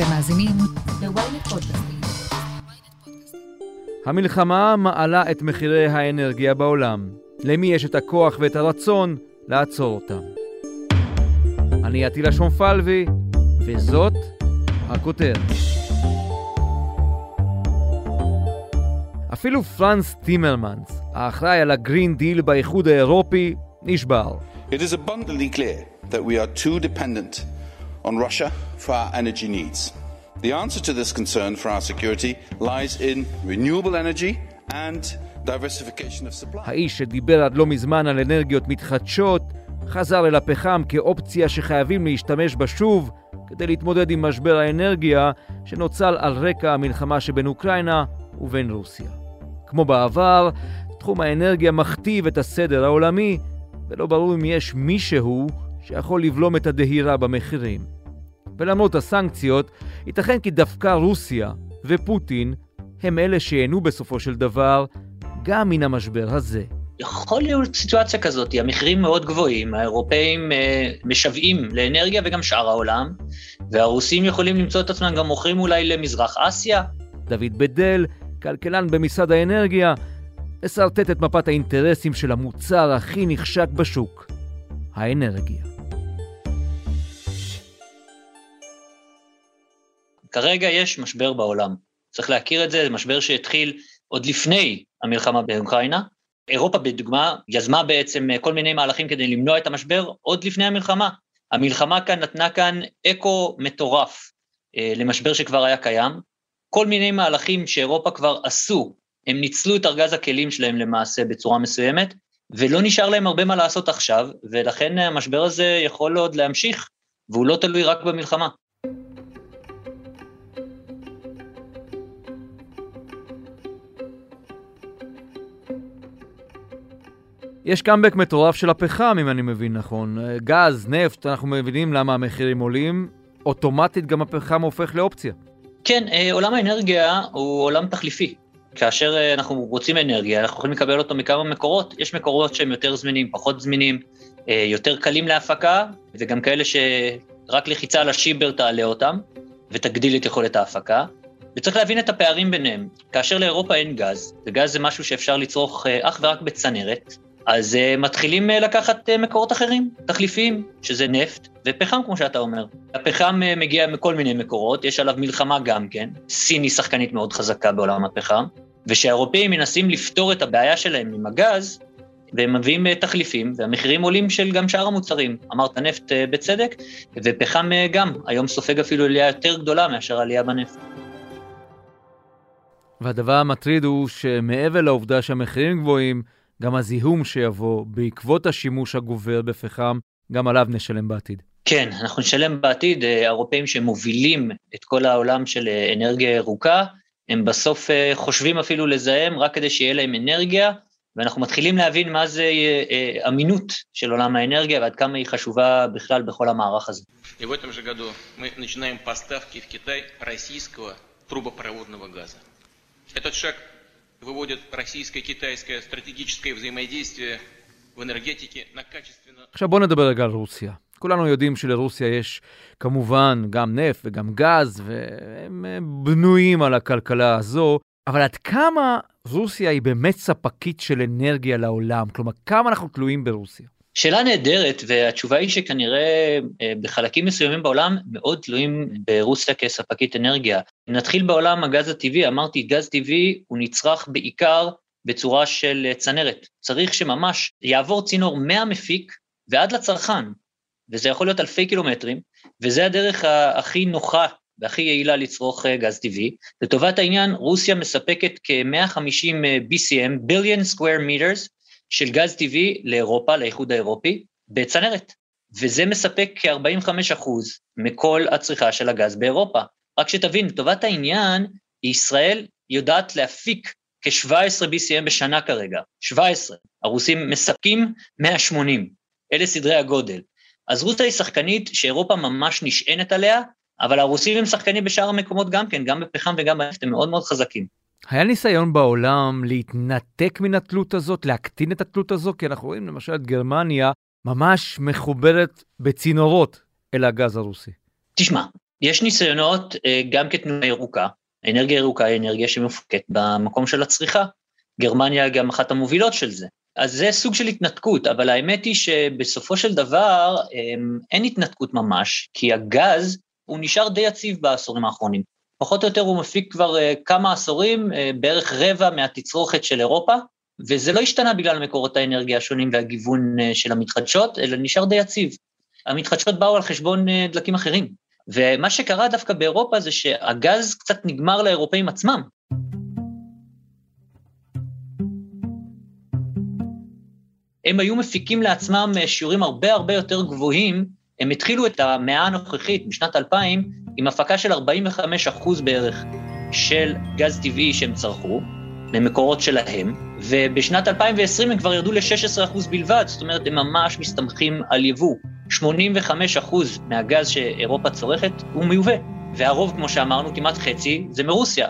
אתם מאזינים ל-ynet פודקאסטים. המלחמה מעלה את מחירי האנרגיה בעולם. למי יש את הכוח ואת הרצון לעצור אותם? אני אטילה שומפלבי, וזאת הכותרת. אפילו פרנס טימרמנס, האחראי על ה Green Deal באיחוד האירופי, נשבר. It is abundantly clear that we are too dependent on Russia for our energy needs. The answer to this concern for our security lies in renewable energy and diversification of supply. האיש שדיבר עד לא מזמן על אנרגיות מתחדשות, חזר אל הפחם כאופציה שחייבים להשתמש בה שוב כדי להתמודד עם משבר האנרגיה שנוצר על רקע המלחמה שבין אוקראינה ובין רוסיה. כמו בעבר, תחום האנרגיה מכתיב את הסדר העולמי, ולא ברור אם יש מישהו שיכול לבלום את הדהירה במחירים. ולמרות הסנקציות, ייתכן כי דווקא רוסיה ופוטין הם אלה שייהנו בסופו של דבר גם מן המשבר הזה. יכול להיות סיטואציה כזאת, המחירים מאוד גבוהים, האירופאים אה, משוועים לאנרגיה וגם שאר העולם, והרוסים יכולים למצוא את עצמם גם מוכרים אולי למזרח אסיה. דוד בדל, כלכלן במשרד האנרגיה, מסרטט את מפת האינטרסים של המוצר הכי נחשק בשוק, האנרגיה. כרגע יש משבר בעולם. צריך להכיר את זה, זה משבר שהתחיל עוד לפני המלחמה באוקראינה. אירופה, בדוגמה, יזמה בעצם כל מיני מהלכים כדי למנוע את המשבר עוד לפני המלחמה. המלחמה כאן נתנה כאן אקו מטורף אה, למשבר שכבר היה קיים. כל מיני מהלכים שאירופה כבר עשו, הם ניצלו את ארגז הכלים שלהם למעשה בצורה מסוימת, ולא נשאר להם הרבה מה לעשות עכשיו, ולכן המשבר הזה יכול עוד להמשיך, והוא לא תלוי רק במלחמה. יש קאמבק מטורף של הפחם, אם אני מבין נכון. גז, נפט, אנחנו מבינים למה המחירים עולים, אוטומטית גם הפחם הופך לאופציה. כן, אה, עולם האנרגיה הוא עולם תחליפי. כאשר אה, אנחנו רוצים אנרגיה, אנחנו יכולים לקבל אותו מכמה מקורות. יש מקורות שהם יותר זמינים, פחות זמינים, אה, יותר קלים להפקה, וגם כאלה שרק לחיצה על השיבר תעלה אותם, ותגדיל את יכולת ההפקה. וצריך להבין את הפערים ביניהם. כאשר לאירופה אין גז, וגז זה משהו שאפשר לצרוך אך ורק בצנרת, אז uh, מתחילים uh, לקחת uh, מקורות אחרים, תחליפיים, שזה נפט ופחם, כמו שאתה אומר. הפחם uh, מגיע מכל מיני מקורות, יש עליו מלחמה גם כן. סין היא שחקנית מאוד חזקה בעולם הפחם, ושהאירופאים מנסים לפתור את הבעיה שלהם עם הגז, והם מביאים uh, תחליפים, והמחירים עולים של גם שאר המוצרים. אמרת נפט uh, בצדק, ופחם uh, גם, היום סופג אפילו עלייה יותר גדולה מאשר עלייה בנפט. והדבר המטריד הוא שמעבר לעובדה שהמחירים גבוהים, גם הזיהום שיבוא בעקבות השימוש הגובר בפחם, גם עליו נשלם בעתיד. כן, אנחנו נשלם בעתיד, האירופאים שמובילים את כל העולם של אנרגיה ירוקה, הם בסוף חושבים אפילו לזהם רק כדי שיהיה להם אנרגיה, ואנחנו מתחילים להבין מה זה אמינות של עולם האנרגיה ועד כמה היא חשובה בכלל בכל המערך הזה. Этот шаг выводит российско-китайское стратегическое взаимодействие в энергетике на качественно... עכשיו בואו נדבר רגע על רוסיה. כולנו יודעים שלרוסיה יש כמובן גם נפט וגם גז, והם בנויים על הכלכלה הזו, אבל עד כמה רוסיה היא באמת ספקית של אנרגיה לעולם? כלומר, כמה אנחנו תלויים ברוסיה? שאלה נהדרת, והתשובה היא שכנראה אה, בחלקים מסוימים בעולם מאוד תלויים ברוסיה כספקית אנרגיה. נתחיל בעולם הגז הטבעי, אמרתי, גז טבעי הוא נצרך בעיקר בצורה של אה, צנרת. צריך שממש יעבור צינור מהמפיק ועד לצרכן, וזה יכול להיות אלפי קילומטרים, וזה הדרך הכי נוחה והכי יעילה לצרוך אה, גז טבעי. לטובת העניין, רוסיה מספקת כ-150 BCM, billion square meters, של גז טבעי לאירופה, לאיחוד האירופי, בצנרת. וזה מספק כ-45 אחוז מכל הצריכה של הגז באירופה. רק שתבין, לטובת העניין, ישראל יודעת להפיק כ-17 BCM בשנה כרגע, 17. הרוסים מספקים 180, אלה סדרי הגודל. אז רוסיה היא שחקנית שאירופה ממש נשענת עליה, אבל הרוסים הם שחקנים בשאר המקומות גם כן, גם בפחם וגם בנפט, הם מאוד מאוד חזקים. היה ניסיון בעולם להתנתק מן התלות הזאת, להקטין את התלות הזו? כי אנחנו רואים למשל את גרמניה ממש מחוברת בצינורות אל הגז הרוסי. תשמע, יש ניסיונות אה, גם כתנועה ירוקה, אנרגיה ירוקה היא אנרגיה שמופקת במקום של הצריכה. גרמניה גם אחת המובילות של זה. אז זה סוג של התנתקות, אבל האמת היא שבסופו של דבר אמ, אין התנתקות ממש, כי הגז הוא נשאר די יציב בעשורים האחרונים. פחות או יותר הוא מפיק כבר אה, כמה עשורים, אה, בערך רבע מהתצרוכת של אירופה, וזה לא השתנה בגלל מקורות האנרגיה השונים והגיוון אה, של המתחדשות, אלא נשאר די יציב. המתחדשות באו על חשבון דלקים אחרים. ומה שקרה דווקא באירופה זה שהגז קצת נגמר לאירופאים עצמם. הם היו מפיקים לעצמם שיעורים הרבה הרבה יותר גבוהים, הם התחילו את המאה הנוכחית, בשנת 2000, עם הפקה של 45 אחוז בערך של גז טבעי שהם צרכו, ממקורות שלהם, ובשנת 2020 הם כבר ירדו ל-16 אחוז בלבד, זאת אומרת, הם ממש מסתמכים על יבוא. 85 אחוז מהגז שאירופה צורכת הוא מיובא, והרוב, כמו שאמרנו, כמעט חצי, זה מרוסיה,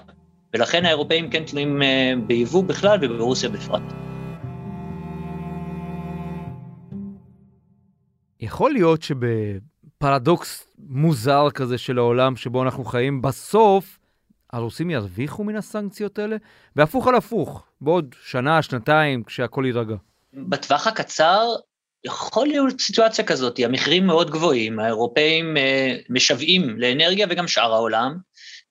ולכן האירופאים כן תלויים אה, ביבוא בכלל וברוסיה בפרט. יכול להיות שבפרדוקס מוזר כזה של העולם שבו אנחנו חיים, בסוף הרוסים ירוויחו מן הסנקציות האלה? והפוך על הפוך, בעוד שנה, שנתיים, כשהכול יירגע. בטווח הקצר, יכול להיות סיטואציה כזאת, המחירים מאוד גבוהים, האירופאים אה, משוועים לאנרגיה וגם שאר העולם,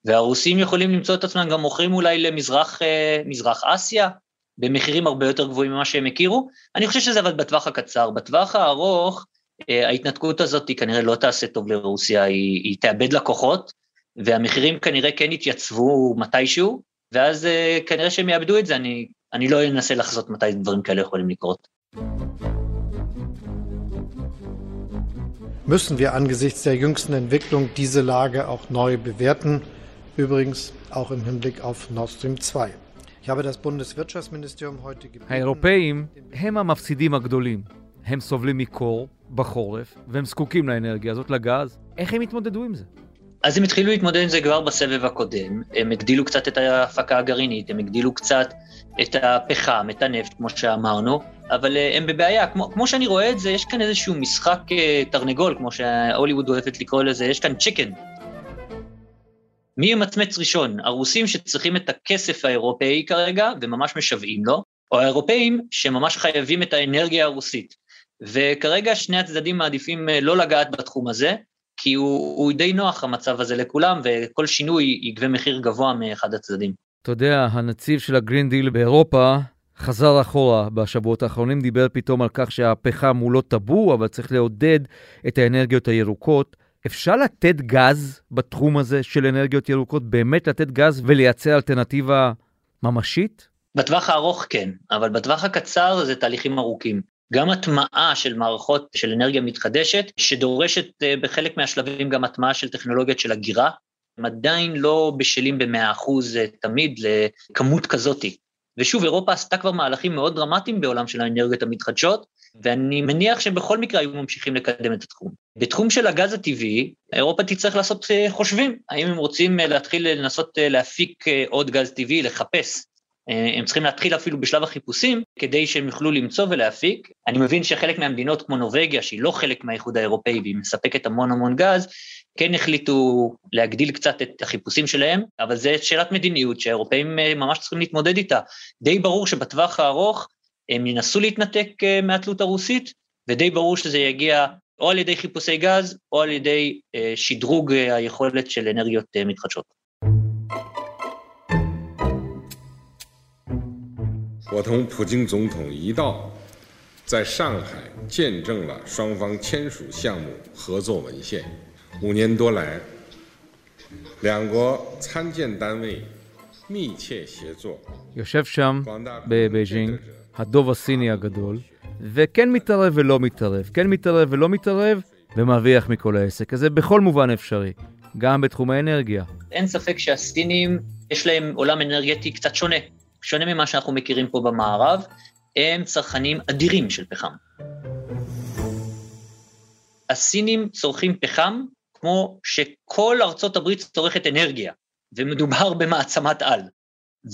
והרוסים יכולים למצוא את עצמם גם מוכרים אולי למזרח אה, אסיה, במחירים הרבה יותר גבוהים ממה שהם הכירו. אני חושב שזה אבל בטווח הקצר. בטווח הארוך, ההתנתקות הזאת היא כנראה לא תעשה טוב לרוסיה, היא, היא תאבד לקוחות, והמחירים כנראה כן יתייצבו מתישהו, ואז אה, כנראה שהם יאבדו את זה, אני, אני לא אנסה לחזות מתי דברים כאלה יכולים לקרות. Müssen wir angesichts der jüngsten Entwicklung diese Lage auch neu bewerten, übrigens auch im Hinblick auf Nord Stream 2. Ich habe das Bundeswirtschaftsministerium heute gebeten... האירופאים הם המפסידים הגדולים. הם סובלים מקור בחורף, והם זקוקים לאנרגיה הזאת, לגז. איך הם יתמודדו עם זה? אז הם התחילו להתמודד עם זה כבר בסבב הקודם, הם הגדילו קצת את ההפקה הגרעינית, הם הגדילו קצת את הפחם, את הנפט, כמו שאמרנו, אבל אה, הם בבעיה. כמו, כמו שאני רואה את זה, יש כאן איזשהו משחק אה, תרנגול, כמו שהוליווד אוהבת לקרוא לזה, יש כאן צ'יקן. מי ימצמץ ראשון? הרוסים שצריכים את הכסף האירופאי כרגע, וממש משוועים לו, או האירופאים שממש חייבים את האנרגיה הרוסית. וכרגע שני הצדדים מעדיפים אה, לא לגעת בתחום הזה, כי הוא, הוא די נוח המצב הזה לכולם, וכל שינוי יגבה מחיר גבוה מאחד הצדדים. אתה יודע, הנציב של ה Green Deal באירופה חזר אחורה בשבועות האחרונים, דיבר פתאום על כך שהפחם הוא לא טאבו, אבל צריך לעודד את האנרגיות הירוקות. אפשר לתת גז בתחום הזה של אנרגיות ירוקות, באמת לתת גז ולייצר אלטרנטיבה ממשית? בטווח הארוך כן, אבל בטווח הקצר זה תהליכים ארוכים. גם הטמעה של מערכות של אנרגיה מתחדשת, שדורשת אה, בחלק מהשלבים גם הטמעה של טכנולוגיות של אגירה, הם עדיין לא בשלים ב-100% אה, תמיד לכמות כזאתי. ושוב, אירופה עשתה כבר מהלכים מאוד דרמטיים בעולם של האנרגיות המתחדשות, ואני מניח שבכל מקרה היו ממשיכים לקדם את התחום. בתחום של הגז הטבעי, אירופה תצטרך לעשות אה, חושבים, האם הם רוצים להתחיל לנסות להפיק עוד גז טבעי, לחפש הם צריכים להתחיל אפילו בשלב החיפושים, כדי שהם יוכלו למצוא ולהפיק. אני מבין שחלק מהמדינות כמו נורבגיה, שהיא לא חלק מהאיחוד האירופאי והיא מספקת המון המון גז, כן החליטו להגדיל קצת את החיפושים שלהם, אבל זו שאלת מדיניות שהאירופאים אה, ממש צריכים להתמודד איתה. די ברור שבטווח הארוך הם ינסו להתנתק אה, מהתלות הרוסית, ודי ברור שזה יגיע או על ידי חיפושי גז, או על ידי שדרוג היכולת של אנרגיות מתחדשות. 我同普京总统一道，在上海见证了双方签署项目合作文献。五年多来，两国参建单位密切协作。 יושב שם בבייג'ינג, הדוב הסיני הגדול, וכן מתערב ולא מתערב, כן מתערב ולא מתערב, ומרוויח מכל העסק הזה בכל מובן אפשרי, גם בתחום האנרגיה. אין ספק שהסינים, יש להם עולם אנרגטי קצת שונה. שונה ממה שאנחנו מכירים פה במערב, הם צרכנים אדירים של פחם. הסינים צורכים פחם כמו שכל ארצות הברית צורכת אנרגיה, ומדובר במעצמת על.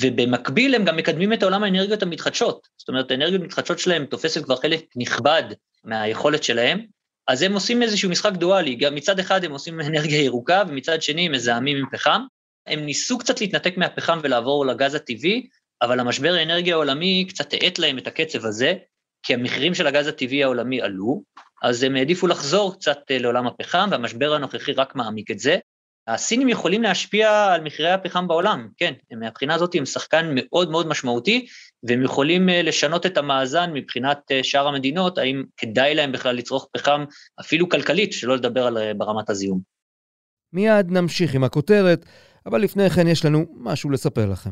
ובמקביל הם גם מקדמים את עולם האנרגיות המתחדשות. זאת אומרת, האנרגיות המתחדשות שלהם תופסת כבר חלק נכבד מהיכולת שלהם, אז הם עושים איזשהו משחק דואלי, גם מצד אחד הם עושים אנרגיה ירוקה, ומצד שני הם מזהמים עם פחם. הם ניסו קצת להתנתק מהפחם ולעבור לגז הטבעי, אבל המשבר האנרגיה העולמי קצת האט להם את הקצב הזה, כי המחירים של הגז הטבעי העולמי עלו, אז הם העדיפו לחזור קצת אה, לעולם הפחם, והמשבר הנוכחי רק מעמיק את זה. הסינים יכולים להשפיע על מחירי הפחם בעולם, כן, מהבחינה הזאת הם שחקן מאוד מאוד משמעותי, והם יכולים אה, לשנות את המאזן מבחינת אה, שאר המדינות, האם כדאי להם בכלל לצרוך פחם, אפילו כלכלית, שלא לדבר על ברמת הזיהום. מיד נמשיך עם הכותרת, אבל לפני כן יש לנו משהו לספר לכם.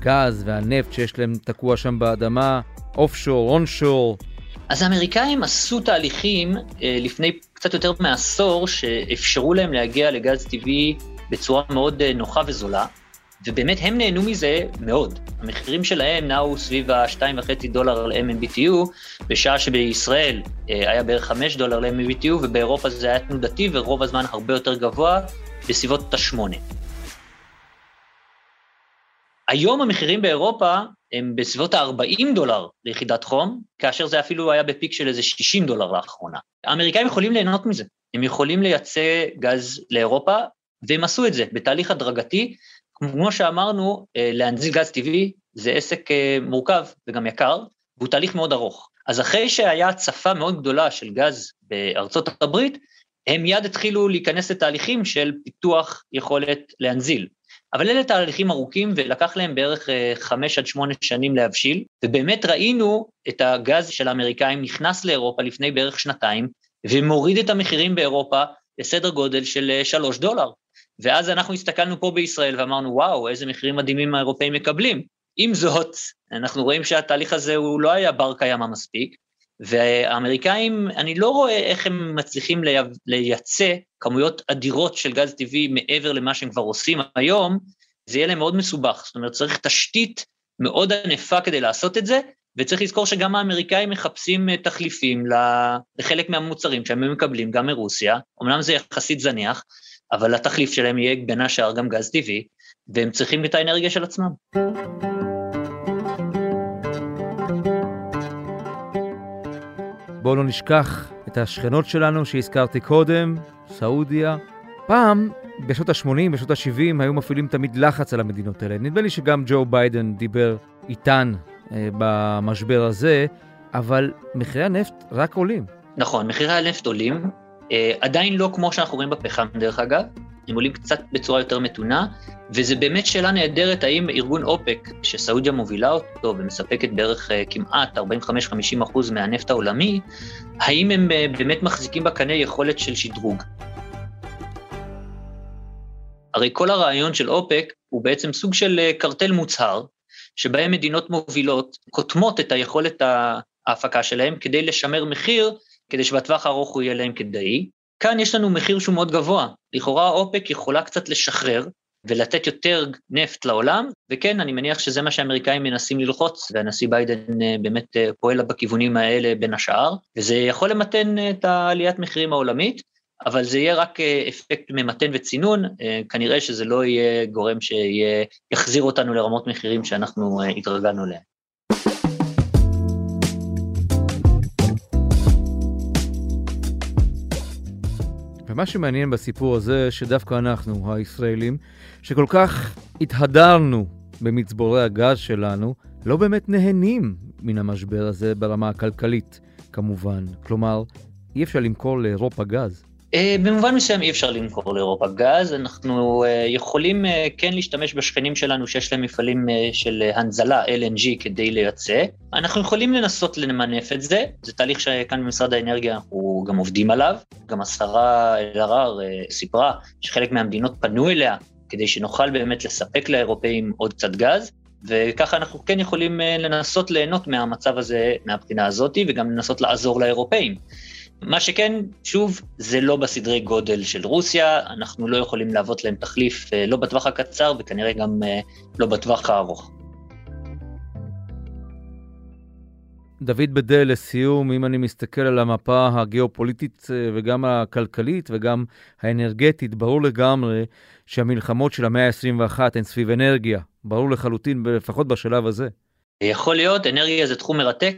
הגז והנפט שיש להם תקוע שם באדמה, אוף שור, און שור. אז האמריקאים עשו תהליכים אה, לפני קצת יותר מעשור שאפשרו להם להגיע לגז טבעי בצורה מאוד אה, נוחה וזולה, ובאמת הם נהנו מזה מאוד. המחירים שלהם נעו סביב ה-2.5 דולר ל-MMBTU, בשעה שבישראל אה, היה בערך 5 דולר ל-MMBTU, ובאירופה זה היה תנודתי ורוב הזמן הרבה יותר גבוה, בסביבות ה-8. היום המחירים באירופה הם בסביבות ה-40 דולר ליחידת חום, כאשר זה אפילו היה בפיק של איזה 60 דולר לאחרונה. האמריקאים יכולים ליהנות מזה, הם יכולים לייצא גז לאירופה, והם עשו את זה בתהליך הדרגתי. כמו שאמרנו, אה, להנזיל גז טבעי זה עסק אה, מורכב וגם יקר, והוא תהליך מאוד ארוך. אז אחרי שהיה הצפה מאוד גדולה של גז בארצות הברית, הם מיד התחילו להיכנס לתהליכים של פיתוח יכולת להנזיל. אבל אלה תהליכים ארוכים ולקח להם בערך אה, חמש עד שמונה שנים להבשיל, ובאמת ראינו את הגז של האמריקאים נכנס לאירופה לפני בערך שנתיים, ומוריד את המחירים באירופה לסדר גודל של אה, שלוש דולר. ואז אנחנו הסתכלנו פה בישראל ואמרנו, וואו, איזה מחירים מדהימים האירופאים מקבלים. עם זאת, אנחנו רואים שהתהליך הזה הוא לא היה בר קיימא מספיק, והאמריקאים, אני לא רואה איך הם מצליחים לייצא כמויות אדירות של גז טבעי מעבר למה שהם כבר עושים היום, זה יהיה להם מאוד מסובך. זאת אומרת, צריך תשתית מאוד ענפה כדי לעשות את זה, וצריך לזכור שגם האמריקאים מחפשים אה, תחליפים לחלק מהמוצרים שהם מקבלים גם מרוסיה, אמנם זה יחסית זניח, אבל התחליף שלהם יהיה בין השאר גם גז טבעי, והם צריכים את האנרגיה של עצמם. בואו לא נשכח את השכנות שלנו שהזכרתי קודם, סעודיה. פעם, בשנות ה-80, בשנות ה-70, היו מפעילים תמיד לחץ על המדינות האלה. נדמה לי שגם ג'ו ביידן דיבר איתן אה, במשבר הזה, אבל מחירי הנפט רק עולים. נכון, מחירי הנפט עולים, אה, עדיין לא כמו שאנחנו רואים בפחם דרך אגב, הם עולים קצת בצורה יותר מתונה, וזו באמת שאלה נהדרת האם ארגון אופק, שסעודיה מובילה אותו ומספקת בערך אה, כמעט 45-50 אחוז מהנפט העולמי, האם הם אה, באמת מחזיקים בקנה יכולת של שדרוג. הרי כל הרעיון של אופק הוא בעצם סוג של אה, קרטל מוצהר, שבהם מדינות מובילות קוטמות את היכולת ההפקה שלהם כדי לשמר מחיר, כדי שבטווח הארוך הוא יהיה להם כדאי, כאן יש לנו מחיר שהוא מאוד גבוה. לכאורה אופק יכולה קצת לשחרר ולתת יותר נפט לעולם, וכן, אני מניח שזה מה שהאמריקאים מנסים ללחוץ, והנשיא ביידן אה, באמת אה, פועל בכיוונים האלה בין השאר, וזה יכול למתן אה, את העליית מחירים העולמית, אבל זה יהיה רק אפקט ממתן וצינון, כנראה שזה לא יהיה גורם שיחזיר אותנו לרמות מחירים שאנחנו התרגלנו אליהן. ומה שמעניין בסיפור הזה, שדווקא אנחנו, הישראלים, שכל כך התהדרנו במצבורי הגז שלנו לא באמת נהנים מן המשבר הזה ברמה הכלכלית, כמובן. כלומר, אי אפשר למכור לאירופה גז. אה, במובן מסוים אי אפשר למכור לאירופה גז, אנחנו אה, יכולים אה, כן להשתמש בשכנים שלנו שיש להם מפעלים של הנזלה, LNG, כדי לייצא. אנחנו יכולים לנסות למנף את זה, זה תהליך שכאן במשרד האנרגיה אנחנו גם עובדים עליו. גם השרה אלהרר סיפרה שחלק מהמדינות פנו אליה כדי שנוכל באמת לספק לאירופאים עוד קצת גז. וככה אנחנו כן יכולים לנסות ליהנות מהמצב הזה מהבחינה הזאת, וגם לנסות לעזור לאירופאים. מה שכן, שוב, זה לא בסדרי גודל של רוסיה, אנחנו לא יכולים להוות להם תחליף אה, לא בטווח הקצר וכנראה גם אה, לא בטווח הארוך. דוד בדל, לסיום, אם אני מסתכל על המפה הגיאופוליטית אה, וגם הכלכלית וגם האנרגטית, ברור לגמרי שהמלחמות של המאה ה-21 הן סביב אנרגיה. ברור לחלוטין, לפחות בשלב הזה. יכול להיות, אנרגיה זה תחום מרתק.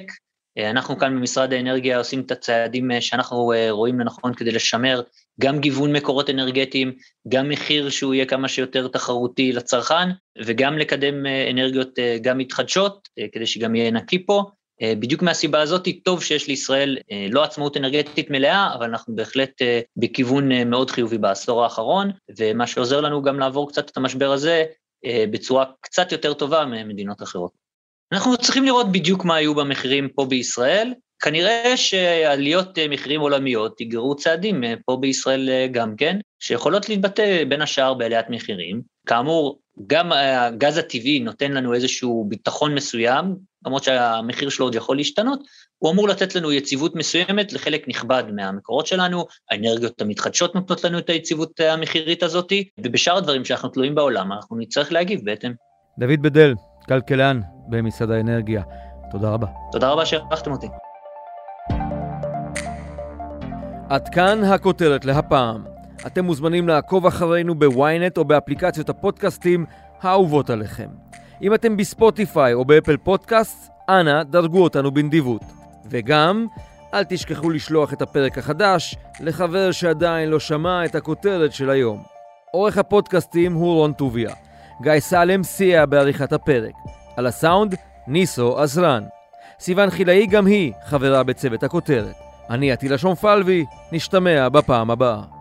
אה, אנחנו כאן במשרד האנרגיה עושים את הצעדים אה, שאנחנו אה, רואים לנכון כדי לשמר גם גיוון מקורות אנרגטיים, גם מחיר שהוא יהיה כמה שיותר תחרותי לצרכן, וגם לקדם אנרגיות גם מתחדשות, כדי שגם יהיה נקי פה. בדיוק מהסיבה הזאת, טוב שיש לישראל לא עצמאות אנרגטית מלאה, אבל אנחנו בהחלט בכיוון מאוד חיובי בעשור האחרון, ומה שעוזר לנו גם לעבור קצת את המשבר הזה בצורה קצת יותר טובה ממדינות אחרות. אנחנו צריכים לראות בדיוק מה היו במחירים פה בישראל. כנראה שעליות אה, מחירים עולמיות יגרו צעדים אה, פה בישראל אה, גם כן, שיכולות להתבטא בין השאר בעליית מחירים. כאמור, גם הגז הטבעי נותן לנו איזשהו ביטחון מסוים, למרות שהמחיר שלו עוד יכול להשתנות, הוא אמור לתת לנו יציבות מסוימת לחלק נכבד מהמקורות שלנו, האנרגיות המתחדשות נותנות לנו את היציבות המחירית הזאת, ובשאר הדברים שאנחנו תלויים בעולם, אנחנו נצטרך להגיב בהתאם. דוד בדל, כלכלן במשרד האנרגיה. תודה רבה. תודה רבה שאירחתם אותי. עד כאן הכותרת להפעם. אתם מוזמנים לעקוב אחרינו בוויינט או באפליקציות הפודקאסטים האהובות עליכם. אם אתם בספוטיפיי או באפל פודקאסט, אנא דרגו אותנו בנדיבות. וגם, אל תשכחו לשלוח את הפרק החדש לחבר שעדיין לא שמע את הכותרת של היום. עורך הפודקאסטים הוא רון טוביה. גיא סלם סייע בעריכת הפרק. על הסאונד, ניסו עזרן. סיון חילאי גם היא חברה בצוות הכותרת. אני עטילה שומפלבי, נשתמע בפעם הבאה.